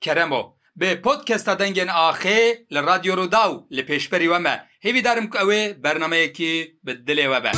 Kerem o. Bi Podcasta Dengên Axê li Radyo Rûdaw li pêşberî we me. Hêvî darim ku ewê bernameyekî bi dilê we be.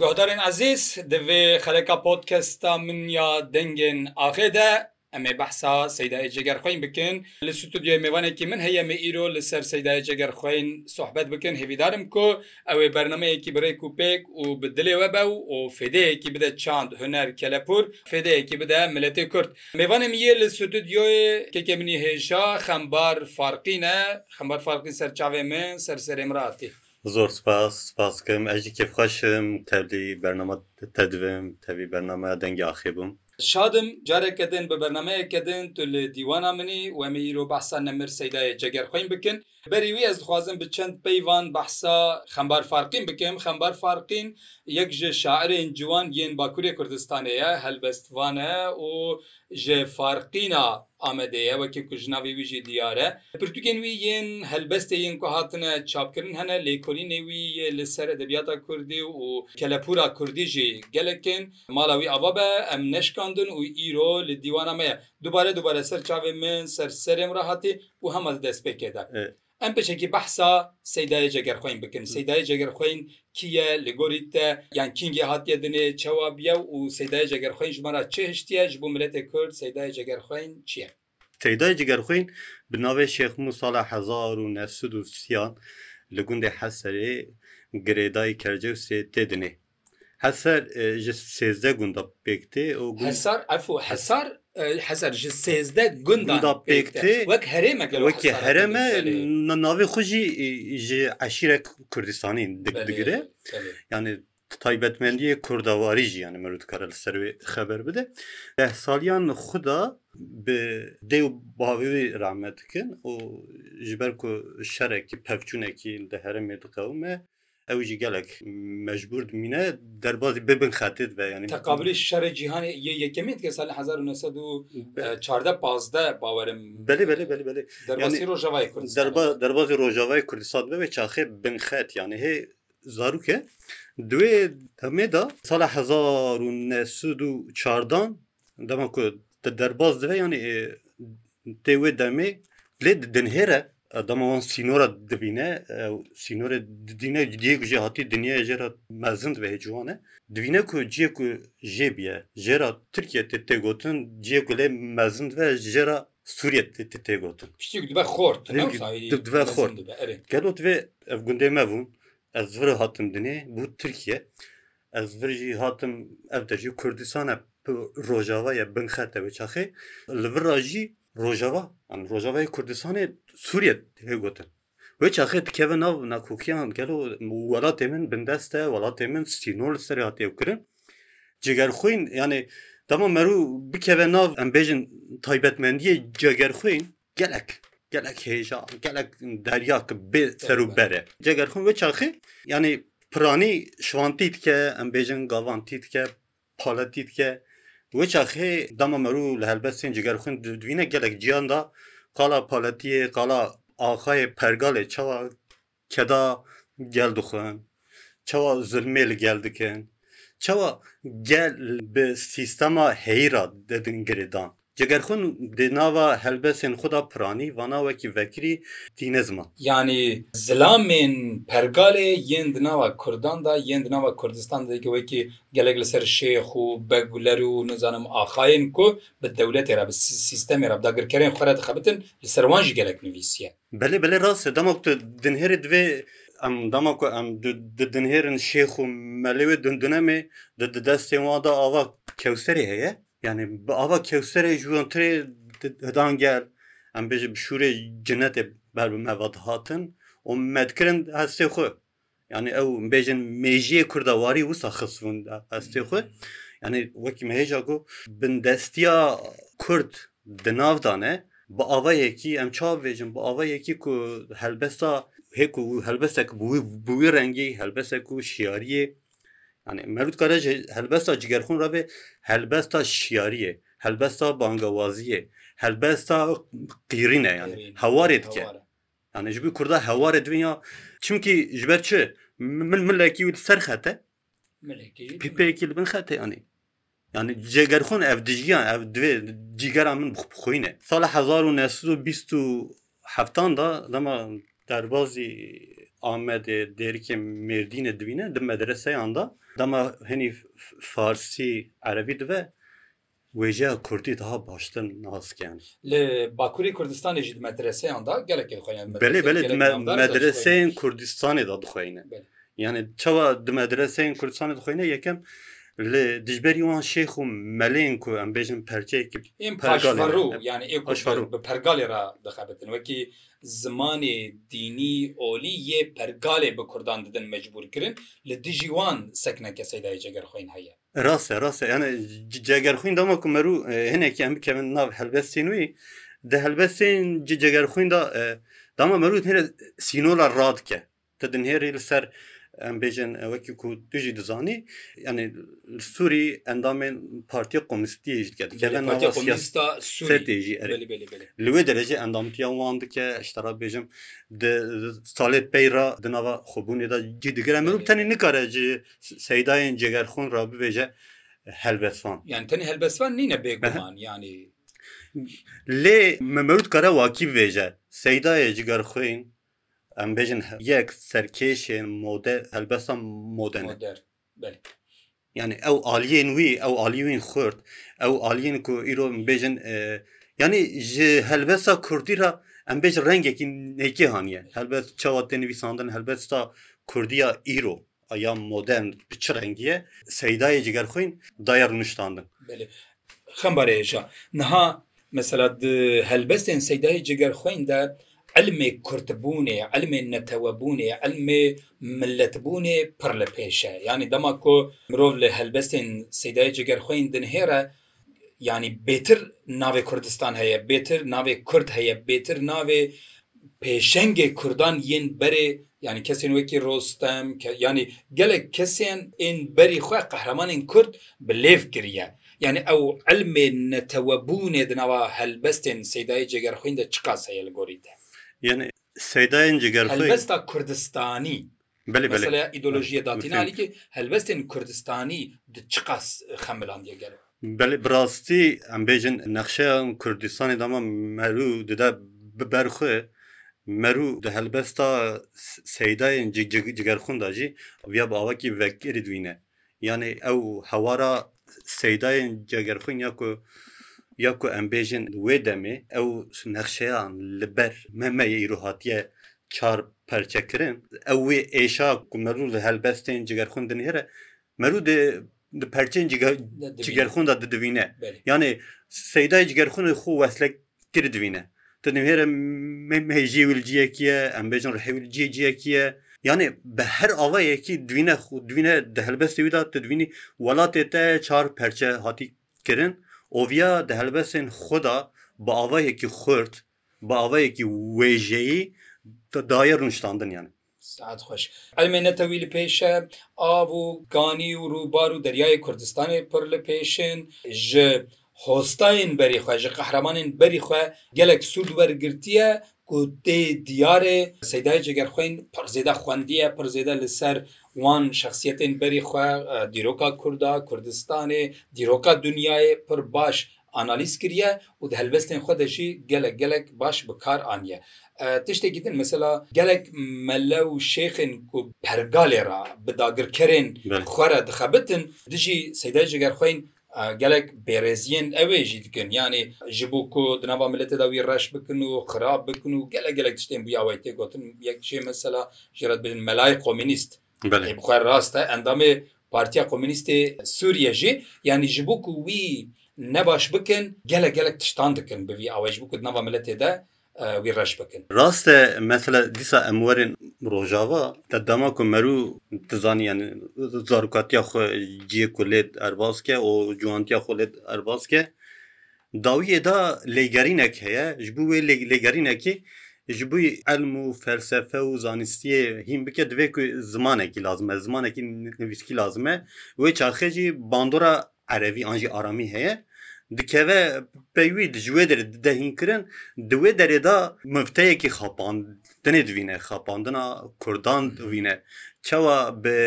Guhdarên ezîz, di vê xeleka podcasta min ya Dengên Axê de Em ê behsa Seydayê Cegerxweyn bikin. Li stûdyoyê mêvanekî min heye me îro li ser Seydayê Cegerxweyn sohbet bikin. Hêvîdar im ku ew ê bernameyekî bi rêk û pêk û bi dilê we be û fêdeyekî bide çand, huner, kelepûr, fêdeyekî bide miletê Kurd. Mêvanê min yê li stûdyoyê kekê min yê hêja Xembar Farqîn e. Xembar Farqîn ser çavê min, ser serê min re hatî. Zor spas, spas dikim. Ez jî kêfxweş im. Tevlî bername te divim. Tevî bernameya Dengê Axê bûm. Şad im careke din bi bernameyeke din tu li dîwana min î û em ê îro behsa Nemir Seydayê Cegerxwîn bikin. Berî wî ez dixwazim bi çend peyvan behsa Xembar Farqîn bikim. Xembar Farqîn yek ji şairên ciwan yên Bakurê Kurdistanê ye, helbestvan e û ji Farqîna Amedê ye wekî ku ji navê wî jî diyar e. Pirtûkên wî yên helbestê yên ku hatine çapkirin hene. Lêkolînê wî yê li ser edebiyata Kurdî û kelepûra Kurdî jî gelek in. Mala wî ava be, em neşkandin û îro li dîwana me ye. Dubare dubare ser çavên min, ser serê min re hatî û hema di destpêkê de. Em pêşekî behsa Seydayê Cegerxweyn bikin. Seydayê Cegerxweyn kî ye, li gorî te yan kîngê hatiye dinê, çewa biye û Seydayê Cegerxweyn ji me re çi hiştiye? Ji bo miletê Kurd Seydayê Cegerxweyn çi ye? Teyda Cigerxwîn bi navê Şêx Mû sala hezar û neh sed û siyan li gundê Heserê girêdayî Kercewsê tê dinê. Heser ji sêzdeh gunda pêk tê û gund. Hesar, efû, Hesar, Heser ji sêzdeh gundan pêk tê. Wek herêmek li ro Hesar. Wek herême navê xwe jî ji eşîret Kurdistanî digire. Yanî Di taybetmendiyê kurdawarî jî yanî meriv dikare li ser wê xeber bide. Deh saliyan xwe da bi dê û bavê wî rahmet dikin û ji ber ku şerekî pevçûnekî li di herêmê diqewime ew jî gelek mecbûr dimîne derbasî bibin xetê dibe yanî Teqabilê şerê cîhanê yê yekemîn dike salê hezar û neh sed û çardeh pazdeh bawerim. Belê belê belê belê. Derbasî Rojavayê Kurdistanê. Derba derbasî Rojavayê Kurdistanê dibe wê çaxê binxet yanî hê Zarok e. Di wê demê de sala hezar û neh sed û çardan dema ku te derbas dibe yanî e, tê wê demê lê di dinhêr e e, dema wan sînora dibîne e, sînorê didîne cihê ku jê hatî dinyayê jê re mezin dibe hê ciwan e. Dibîne ku cihê ku jê bûye jê re Tirkiye tê têgotin cihê ku lê mezin dibe jê re Sûriyê tê tê tê gotin. Piştî ku dibe xort, Rê wisa êdî di- dibe mezin xort. dibe, erê. Gelo divê ev gundê me bûn. Ez vir hatim dinê bû Tirkiye. Ez vir jî hatim ev de jî Kurdistan e bi rojava ye bin xete bi çaxê. Li vir ra jî rojava yani rojavayê Kurdistanê Sûriyê tê gotin. Wê çaxê dikeve nav nakokiyan gelo welatê min bindest e, welatê min stîno li serê hatiye kirin. Cîgerxwîn yanê dema merû bikeve nav em bêjin taybetmendiyê cegerxwîn gelek gelek hêja gelek derya ki bê ser û ber e. Cegerxwîn wê çaxê yanê piranî şivantî dike em bêjin gavantî dike. Pala tîtke, wê çaxê dama merû li helbestên cigerxwin dibîne gelek ciyan da. Qala Paletiyê, qala axayê pergalê çawa keda gel dixwin, çawa zilmê li gel dikin, çawa gel bi sîstema heyî ra didin girêdan. Cegerxwin di nava helbesên xwe de piranî, vana wekî vekirî tîne ziman. Yanî zilamên pergalê yên di nava kurdan de, yên di nava Kurdistan de dike wekî gelek li ser şêx û beg û ler û nizanim axayên ku bi dewletê re, bi sîstemê re, bi dagirkerên xwe re dixebitin, li ser wan jî gelek nivîsiye. Belê belê rast e. Dema ku tu dinhêrî divê em dema ku em di dinhêrin şêx û melê wê dundunamê di destên wan de ava kewserê heye. Yanî bi ava kewserê ji wan tirê hidan gel em bêjin bi şûrê cinetê ber bi me ve dihatin û me dikirin hestê xwe. Yanî ew bêjin mêjiyê Kurda warî wisa xisibûn hestê xwe. Yanî wekî me hêja got bindestiya Kurd di nav de ne bi ava yekî em çawa bêjin bi ava yekî ku helbesta hê ku helbestek bi wî rengî helbestek ku şiyariyê Yani Mevlût Kara ji helbesta cigerxûn re bê helbesta şiyariyê, helbesta bangewaziyê, helbesta qîrîn e yani Qîrîn. hewarê dike. Hewar e. Yani ji bo Kurda hewarê divin ya çimkî ji ber çi? Min milekî wî li ser xet e, Milekî jî li pîpeyekî li bin xet e yani. Yani cêgerxon ev dijgiyan ev divê cîgera min bixwîne. Sala hezar û neh sed û bîst û heftan da dema derbazî Amedê dêrikê Mêrdînê dibîne di medreseyan da dema hinî farsî erebî dive wêjeya kurdî daha baştir nas kene. Li Bakurê Kurdistanê jî di medreseyan da gelekê dixweyne. Belê belê di medreseyên Kurdistanê da dixweyne. Yanê çawa di medreseyên Kurdistanê dixwîne yekem li dijberî wan şêx û meleyên ku em bêjin perçeyekî Ên paşverû yanî ê ku bi pergalê re dixebitin wekî zimanê dînî olî yê pergalê bi Kurdan didin mecbûrkirin li dijî wan sekneke seydayê cegerxwîn heye. Rast e rast e yanê cegerxwîn dema ku merû hinekî em bikevin nav helbestên wî di helbestên cegerxwîn de dama merû hêne sînola radike. Te dinêrî li ser em bêjin wekî ku tu jî dizanî yanî li Sûrî endamên Partiya Komînîstiyê jî dike dikeve nava siyaseta Sûrî tê jî erê li wê derecê endamtiya wan dike ji te re bêjim di salê pey re di nava xwebûnê de cî digire mirov tenê nikare ji seydayên cêgerxwin re bibêje helbestvan yanî tenê helbestvan nîne bêguman yanî lê me mirov dikare wakî bibêje seydayê cîgerxwin Em bêjin yek serkêşên mode helbesta mode ne. Moder. Belê. Yanî ew aliyên wî, ew aliyên xurt, ew aliyên ku îro em bêjin e, yanî ji helbesta kurdî ra em bêjin rengekî nêkê haniye. Helbest çawa tê nivîsandin, helbesta kurdiya îro Aya modern bi çi rengî ye? Seydayê Cigerxwîn daye rûniştandin. Belê. Xembarê hêja. Niha mesela di helbestên Seydayê Cigerxwîn de ilmê kurdbûnê, ilmê netewebûnê, ilmê miletbûnê pir li pêş e. Yanî dema ku mirov li helbestên Seydayê Cigerxwîn dinihêre Yanî bêtir navê Kurdistan heye, bêtir navê Kurd heye, bêtir navê pêşengê Kurdan yên berê yanî kesên wekî Rostem yanî gelek kesên ên berî xwe qehremanên Kurd bi lêv kiriye. Yanî ew ilmê netewebûnê di nava helbestên Seydayê Cegerxwîn de çiqas heye li gorî te? Yanî Seydayên Cegerxwîn. Helbesta Kurdistanî. Belê belê. Meseleya îdeolojiyê da tîne alîkê, helwestên kurdistanî di çiqas xemilandiye gelo? Belê bi rastî em bêjin nexşeya kurdistanê dema merû dide bi ber xwe, merû di helbesta seydayên cigerxwin da jî viya bi awakî vekirî dwîne. Yanî ew hewara Seydayên Cegerxwîn ya ku ya ku em bêjin wê demê ew nexşeya li ber meme ye îro hatiye çar perçekirin. Ew wê êşa ku merû li helbestên Cigerxwin dinihêre merû di di perçeyên Cigerxwin de didivîne. Yanî Seydayê Cigerxwinê xwe weslek Kir divîne. Tu nihêre mehê jiyê wî li ciyekî ye, em bêjin rihê wî li ciyê ciyekî ye. Yanî bi her avayekî divîne divîne di helbestê wî de tu divînî welatê te çar perçe hatî kirin û viya di helbestên xwe de bi avayekî xurt, bi avayekî wêjeyî daye rûniştandin yanî. Sihet xweş. Elmê netewî li pêş e. Av û ganî û rûbar û deryayê Kurdistanê pir li pêş in. Ji hostayên berî xwe, ji qehremanên berî xwe gelek sûd wergirtiye ku tê diyar e. Seydayê Cegerxwîn pir zêde xwendiye, pir zêde li ser wan şexsiyetên berî xwe, dîroka Kurda, Kurdistanê, dîroka dinyayê pir baş analîz kiriye û di helbestên xwe de jî gelek gelek baş bi kar aniye. Tiştekî din mesela gelek mele û şêxên ku pergalê re bi dagirkerên xwe re dixebitin dijî Seydayê Jigerxweyn gelek bêrêziyên ew ê jî dikin yanî ji bo ku di nava miletê de wî reş bikin û xirab bikin û gelek gelek tiştên bûya we tê gotin yek jê mesela jê re dibêjin melayê komînîst Belê. Bi xwe rast e, endamê Partiya Komünîst ê Sûriyê jî yanî ji bo ku wî nebaş bikin gelek gelek tiştan dikin bi vî awayî ji bo ku di nava miletê de wî reş bikin. Rast e, mesela dîsa em werin Rojava, te dema ku merû tu zanî yanî zarokatiya xwe ciyê ku lê erbaz ke û ciwantiya xwe lê erbaz ke, Dawiyê de lêgerînek heye, ji bo wê lêgerînekê ji bo elm û felsefe û zanistiyê hîn bike divê ku zimanekî lazim e, zimanekî nivîskî lazim e. Wê çaxê jî bandora erebî an jî aramî heye dikeve pey wî, ji wê derê dide hînkirin. Di wê derê de mevteyekî xapand Tenê divîne xapandina Kurdan divîne. Çawa bi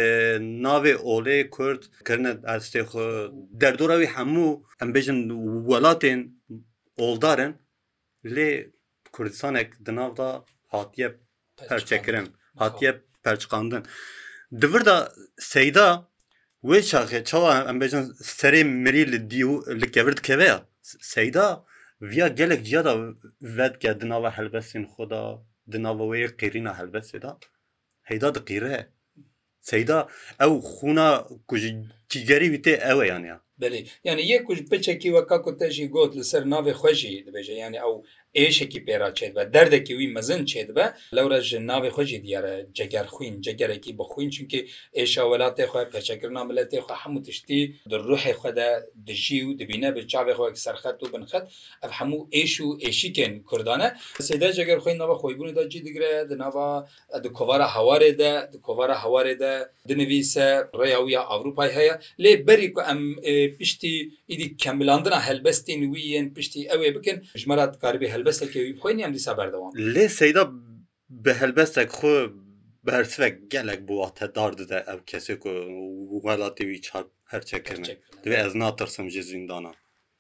navê olê Kurd kirine destê xwe. Derdora wî hemû em bêjin welatên oldar in lê Kurdistanek di nav de hatiye perçekirin, hatiye perçiqandin. Di vir de seyda Wê çaxê çawa em bêjin serê mirî li dî û li kevir dikeve ya. Seyda viya gelek ciya da vedike di nava helbestên xwe da, di nava wê qîrîna helbestê da. Heyda diqîre. Seyda ew xûna ku ji cîgerî wî tê ew e yanî ya. Belê. Yanî yê ku ji piçekî weka ku te jî got li ser navê xwe jî dibêje. Yanî ew êşekî pê re çêdibe, derdekî wî mezin çêdibe, lewre ji navê xwe jî diyare cegerxwîn, cegerekî bi xwîn çunkî êşa welatê xwe, perçekirina miletê xwe hemû tiştî di ruhê xwe de dijî û dibîne bi çavê xwe wek serxet û binxet ev hemû êş û êşîkên kurdan e. Sêde cegerxwîn nava xwebûnê de cî digire di nava Di kovara hewarê de di kovara hewarê de dinivîse rêya wî ya Ewropayê heye. Lê berî ku em piştî îdî kemilandina helbestên wî yên piştî ew ê bikin, ji me re dikarîbê helbestekê wî bixwînî em dîsa berdewam bin. Lê Seyda bi helbestek xwe bersivek gelek bi watedar dide ew kesê ku welatê wî çar perçe kirine. Divê ez natirsim ji zindanan.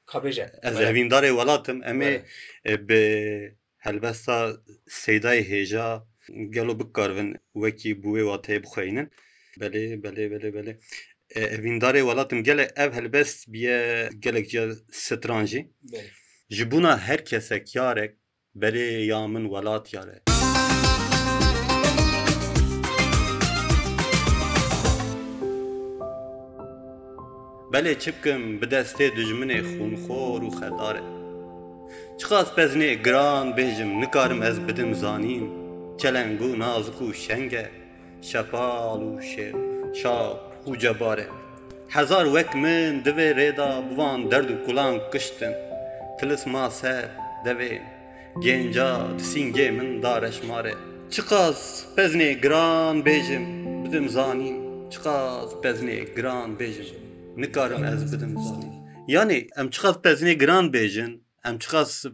Ka bêje. Ez hevîndarê welat im. Em ê bi Helbesta Seydayê hêja gelo bikaribin wekî bi wê wateyê bixweynin. Belê belê belê belê Evîndarê welatim gele ev helbest biye gelek ciya stran jî. Ji bûna her kesek yarek belê ya min welat yar e. Belê çi bikim bi destê dijminê xûnxor û xedar e. Çiqas pezinê giran bêjim nikarim ez bidim zanîn çelengû nazik û şeng e, şepal û şap û cebar e. Hezar wek min di vê rêda bi van derd û kulan kiştin, tilisma ser devên. Gênca di sîngê min da reşmare. Çiqas peznê giran bêjim bidim zanîn Çiqas peznê giran bêjim nikarim ez bidim zanîn Yanî em çiqas peznê giran bêjin em çiqas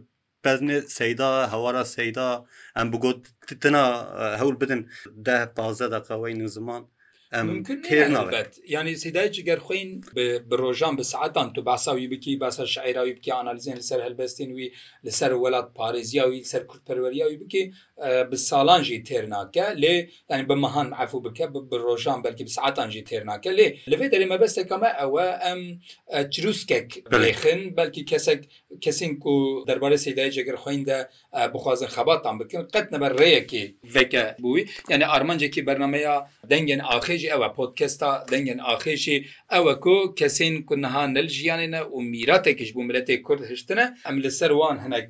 peznê seyda hewara seyda em bi gotina hewl bidin deh pazdeh deqa weynin ziman Mumkin nîne helbet. Yanî Sîdayê Ciger xwîn bi bi rojan bi saetan tu behsa wî bikî, behsa şaîra wî bikî, analîzên li ser helbestên wî, li ser welatparêziya wî, li ser kurdperweriya wî bikî bi salan jî têr nake. Lê yanî bi mehan efû bike bi rojan belkî bi saetan jî têr nake. Lê li vê derê mebesteke me ew e em çirûskek rêxin belkî kesek kesên ku derbarê Sîdayê Ciger xwîn de bixwazin xebatan bikin qet nebe rêyekê veke bi wî yanî armancekî bernameya dengên axê jî ew e podkesta dengên axê jî ew e ku kesên ku niha ne li jiyanê ne û mîratekî ji bo miletê kurd hiştine em li ser wan hinek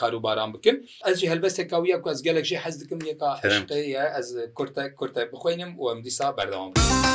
karûbaran bikin ez jî helbesteka wî ye ku ez gelek jê hez dikim yeka eşqê ye ez kurte kurte bixweynim û em dîsa berdewam bikin.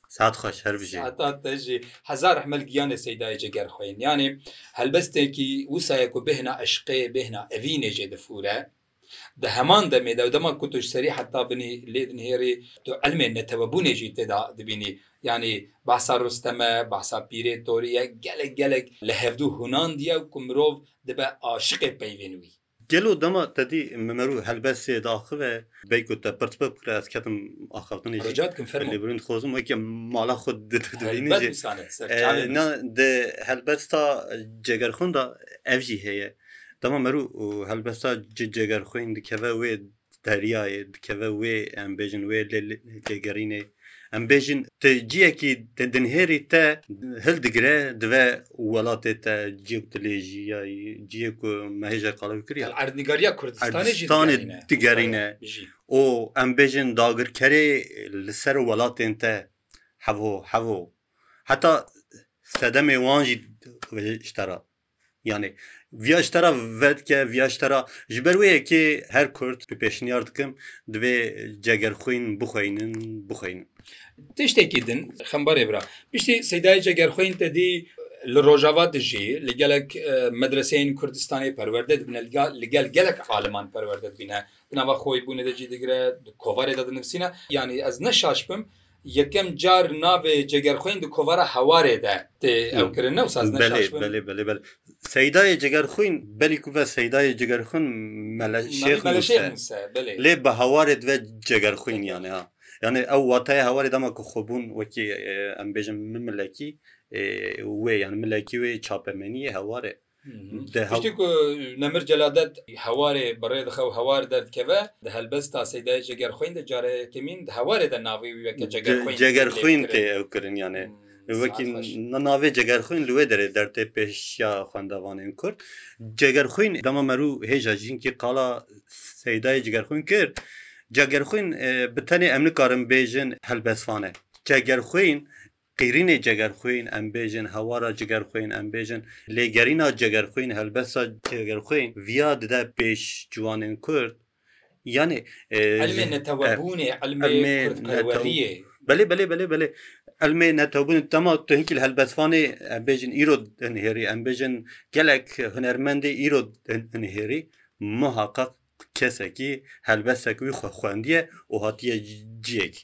Saet xweş her bijî. Saeta te jî hezar rehmet giyanê Seydayê Ceger xwên. Yanê helbestekî wisa ye ku bêhna eşqê, bêhna evînê jê difûre. Di heman demê de û dema ku tu ji serî heta binî lê dinihêrî tu elmên netewebûnê jî tê de dibînî. Yanî behsa Rûsteme, behsa Pîrê Torî ye gelek gelek li hevdû hûnandî ye ku mirov dibe aşiqê peyvên wî. Gelo dema te dî min merû helbestê daxive, bêyî ku te pirt bibe bikire ez ketim axaftinê jî. Rica dikim fermo. Lê birûn dixwazim weke mala xwe dibînim jî. Helbet wisa ne ser çavê min. Na di helbesta cegerxwin de ev jî heye. Dema merû helbesta cegerxwin dikeve wê deryayê dikeve wê em bêjin wê lê têgerînê em bêjin tu ciyekî te dinhêrî te hil digire dive welatê te ciyê ku tu lê jî ya ciyê ku me hêja qala wî kiriye erdnîgariya kurdistanê jî kurdistanê digerîne jî û em bêjin dagirkerê li ser welatên te hevo hevo heta sedemê wan jî ji te re Yanê viya ji te re vedike, viya ji te re. Ji ber wê yekê her kurd bi pêşniyar dikim divê cegerxwîn bixweynin, bixweynin. Tiştekî din xembarê bira. Piştî seydayê cegerxweynin te dî li Rojava dijî, li gelek medreseyên Kurdistanê perwerde dibîne, li gel gelek aliman perwerde dibîne. Di nava xwebûnê de cî digire, di kovarê de dinivîsîne. Yanî ez ne şaş bim, Yekem car navê Cegerxwên di kovara Hewarê de tê ewkirin ne wisa ez ne şaş bim. Belê belê belê. Seydayê Cegerxwên belê ku ve Seydayê Cegerxwên Mele Şêx Muse lê bi Hewarê dive Cegerxwên yanê ha. Yanê ew wateyê Hewarê dema ku xwe bûn wekî em bêjin min milekî wê yanê milekî wê çapemeniyê Hewarê. Tiştê ku Nemir Celadet hewarê bi rê dixe û hewar derdikeve, di helbesta Seydayê Cegerxwîn de care yekemîn di hewarê de navê wî weke Cegerxwîn Cegerxwîn tê ew kirin yanê. Wekî navê Cegerxwîn li wê derê der tê pêşiya xwendevanên Kurd. Cegerxwîn dema merû hêja jînkî qala Seydayê Cegerxwîn kir, Cegerxwîn bi tenê em nikarin bêjin helbestvane. Cegerxwîn Qîrînê cegerxwîn em bêjin, hewara cigerxwîn em bêjin, lêgerîna cegerxwîn, helbesta cegerxwîn viya dide pêş ciwanên Kurd. Yanî Ilmê netewebûnê, ilmê kurdperweriyê. Belê, belê, belê, belê. Ilmê netewebûnê dema tu hinkî li helbest fanê em bêjin îro dinihêrî, em bêjin gelek hunermendê îro dinihêrî muheqeq kesekî helbestek wî xwendiye û hatiye ciyekî.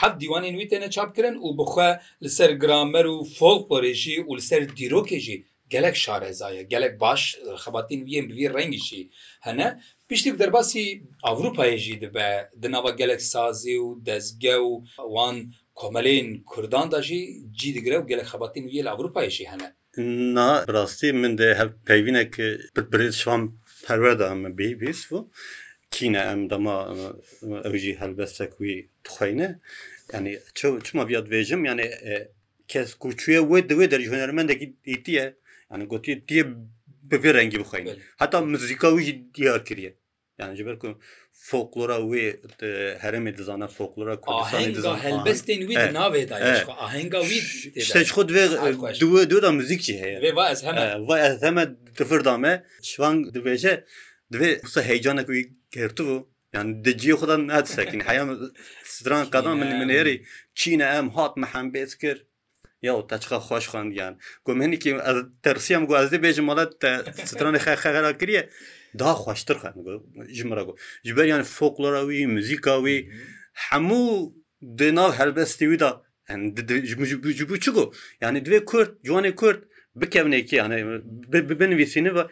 Heft dîwanên wî têne çapkirin û bi xwe li ser gramer û folklorê jî û li ser dîrokê jî gelek şareza ye. Gelek baş xebatên wî yên bi vî rengî jî hene. Piştî bi derbasî Ewropayê jî dibe. Di nava gelek sazî û dezge û wan komeleyên kurdan de jî cî digire û gelek xebatên wî yê li Ewropayê jî hene. Na, bi rastî min dê hev peyvînek bi birêz Şvan Perwer de min bihîst bû. Kî ne em dema ew jî helbestek wî dixweyne. Yanî çi çima vîya dibêjim yanî kes ku çûye wê di wê derî hunermendekî dîtiye yanî gotiye tu yê bi vê rengî bixweyne. Heta muzîka wî jî diyar kiriye. Yan ji ber ku foklora wê di herêmê dizane, foklora Kurdistanê dizane. Ahenga helbestên wî di navê de ye. Ahenga wî işte ji xwe divê divê da muzîk jî heye. Vê va ez heme. Va ez heme tifir da me. Şivan dibêje divê qisa heyecanek wî girtibû yani di ciyê xwe de nedisekîne. Heya stran qedan min min êrî çîne em hat me hembêz kir. Yaw te çiqa xweş xwendiyan. Got min hinekî ez tirsiyam got ez dê bêjim mala te stranê xe xera kiriye. Daha xweştir xwend got ji min re got. Ji ber yanî foklora wî, muzîka wî hemû di nav helbestê wî de yani di- di- ji ji- ji- ji bo çi got. Yani divê Kurd, ciwanê Kurd bikevne yekê yani bi- bi- binivîsîne ve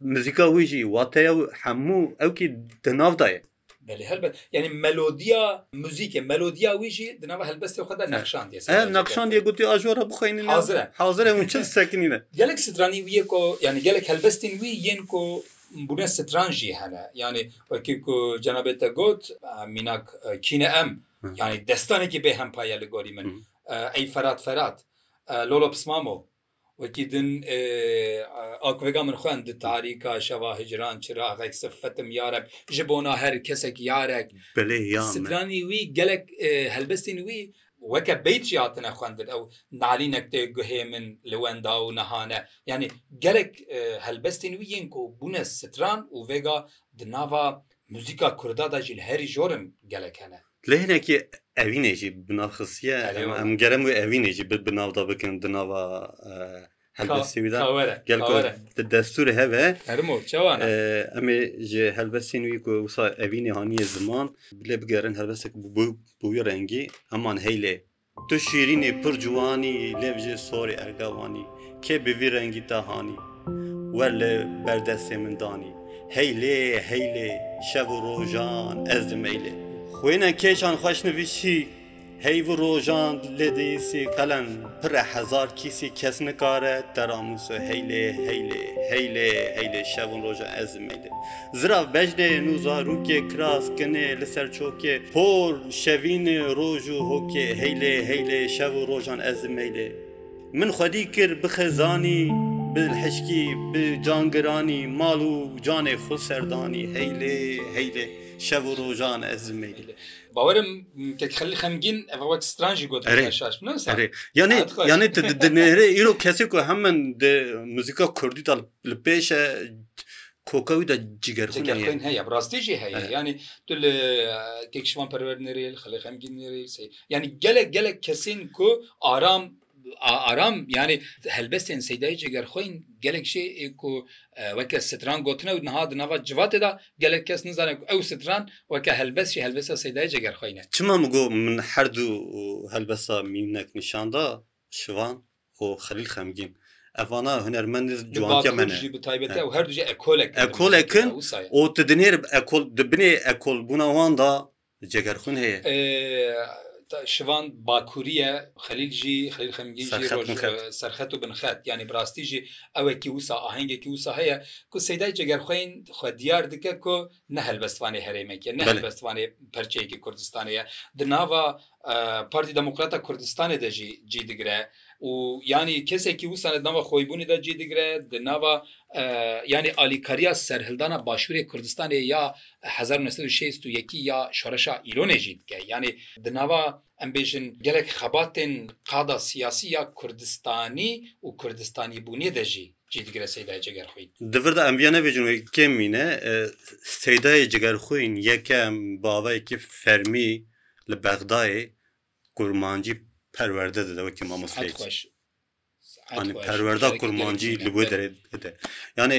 muzîka wî jî, wateya wî hemû ew kî di nav de ye. Belê helbet yanî melodiya muzîkê melodiya wî jî di nava helbestê xwe de nexşandiye. Ev nexşandiye gotî a ji we re bixwînin hazir e. Hazir e hûn çi disekinîn e. Gelek stranî wî ye ku yanî gelek helbestên wî yên ku bûne stran jî hene. Yanî wekî ku cenabê te got mînak kîne em yanî destanekî bê hempaye li gorî min. Ey Ferat Ferat, Lolo Pismamo, Wekî din ak vega min xwend di tarîka şeva hicran çiraxek sifetim yareb ji bona her kesek yarek stranî wî gelek helbestên wî weke beyt jî hatine xwendin ew nalînek tê guhê min li wenda û niha ne yanî gelek helbestên wî yên ku bûne stran û vêga di nava muzîka kurda de jî li herî jor in gelek hene. Lê hinekî evînê jî bi nav xisiye. Elê were. Em gerem wê evînê jî bi bi nav da bikin di nava eh, helbestê wî de. Ka were, Gel ka ku were. di destûrê heve Herimo, çawa ne? eh, em ê ji helbestên wî ku wisa evînê haniye ziman lê bigerin helbestek bi bi wî rengî heman heylê Tu şîrînî pir ciwanî lêv jê sorê ergewanî kê bi vî rengî te hanî wer li ber destê min danî hey lê hey lê şev û rojan ez di meylê xwîne kêşan xweş nivîsî heyv û rojan lê diyîsî qelem pir e hezar kîsî kes nikare te ramûse hey lê hey lê hey lê hey lê şev û rojan ez di meylê. Zirav bejnê nû zarûkê kiraz kinê li ser çokê Hor şevînê roj û hokê Heylê heylê şev û rojan ez di meylê Min xwedî kir bi xizanî bi hişkî bi cangiranî Mal û canê xwe ser danî Heylê heylê şev û rojan ez di meylê. Bawer e Kek Xelîl xemgîn ev wek stran jî got Erê erê yanî yanî tu di nêrê îro kesê ku hemen di muzîka kurdî de li pêş e Koka wî de cigerxwîn heye. Cigerxwîn heye, bi rastî jî heye. He. Yanî tu li têkişvanperwer nêrê, li xelê xemgîn nêrê, li sey- yanî gelek gelek kesên ku aram a- aram yanî helbestên seydayî cigerxwîn gelek jê ê ku e, weke stran gotine û niha di nava civatê de gelek kes nizane ku ew stran weke helbest jî helbesta seydayî cigerxwîn e. Çima min got min her du helbesta mînak nîşan da şivan? Xo Xelîl Xemgîn. Ev vana hunermend Di cuwantiya me Bakur ne. jî bi taybetî ew her du jî ekolek in. di Ekolek muzîkê in de, wisa ye. û tu di nêr ekol di binê ekolbûna wan de cegerxwin heye. Ee, şivan Bakurî ye. Xelîl jî, Xelîl Xemgîn jî Serxet, roj binxet. e, serxet û binxet. Yanî bi rastî jî ewekî wisa, ahengekî wisa heye ku Seydayê Cegerxweyn xwe diyar dike ku Ne helbest vanê herêmek e, ne helbest vanê perçeyekî Kurdistanê ye. Di nava Partî Demokrata Kurdistanê de jî cî digire û yanî kesekî wisa di nava xweyîbûnê de cî digire, di nava yanî alîkariya serhildana Başûrê Kurdistanê ya hezar û neh sed û şêst û yekî ya şoreşa îlonê jî dike. Yanî di nava em bêjin gelek xebatên qada siyasî ya Kurdistanî û Kurdistanîbûnê de jî cî digire seydayê cigerxwîn. Di vir de em viya nebêjin wê kêm mîne. Seydayê cigerxwîn yekem bavayekî fermî li Bexdayê kurmancî perwerde dide wekî mamosteyekî. Anî perwerda kurmancî li wê derê dide. Yanê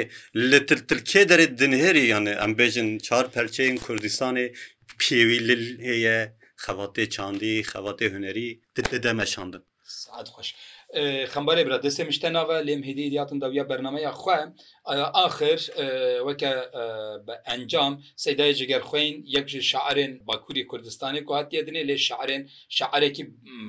li Tirkiyê derê dinêrî yanê em bêjin çar perçeyên Kurdistanê pêwî li heye xebatê çandî, xebatê hunerî dide meşandin. Saet xweş. Xembarê bira destê min ji te nave lê em hêdî hêdî hatin dawiya bernameya xwe. Axir weke bi encam Seydayê Jigerxweyn yek ji şairên Bakûrê Kurdistanê ku hatiye dinê lê şairên şairekî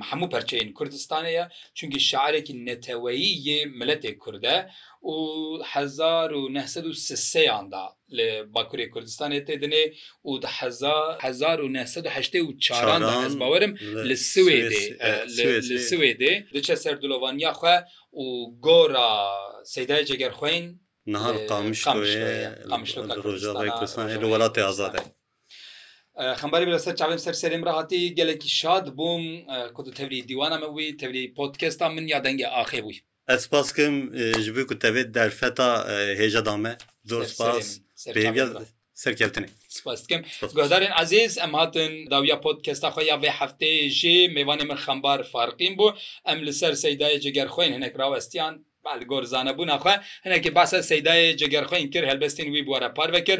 hemû perçeyên Kurdistanê ye. Çunkî şairekî neteweyî yê miletê Kurd e û hezar û neh sed û sî seyan de li Bakurê Kurdistanê tê dinê û di hezar û neh sed û heştê û çaran de ez bawer im li Swêdê li Swêdê diçe ser dilovaniya xwe û gora Seydayê Cegerxweyn niha li Qamişloyê ye li Rojavayê Kurdistanê li welatê azad e. Xembarê bira ser çavên ser serê min re hatî gelekî şad bûm ku tu tevlî dîwana min bûyî tevlî podkesta min ya dengê axê bûyî. Ez spas kim ji bo ku tevê derfeta hêja da me. Zor spas bi hêviya serkevtinê. Spas dikim. Guhdarên ezîz em hatin dawiya podkesta xwe ya vê hefteyê jî. Mêvanê min Xembar Farqîn bû. Em li ser Seydayê Cegerxweyên hinek rawestiyan. Li gor zanebûna xwe hinekî behsa Seydayê Cegerxweyên kir, helbestên wî bi we re parve kir.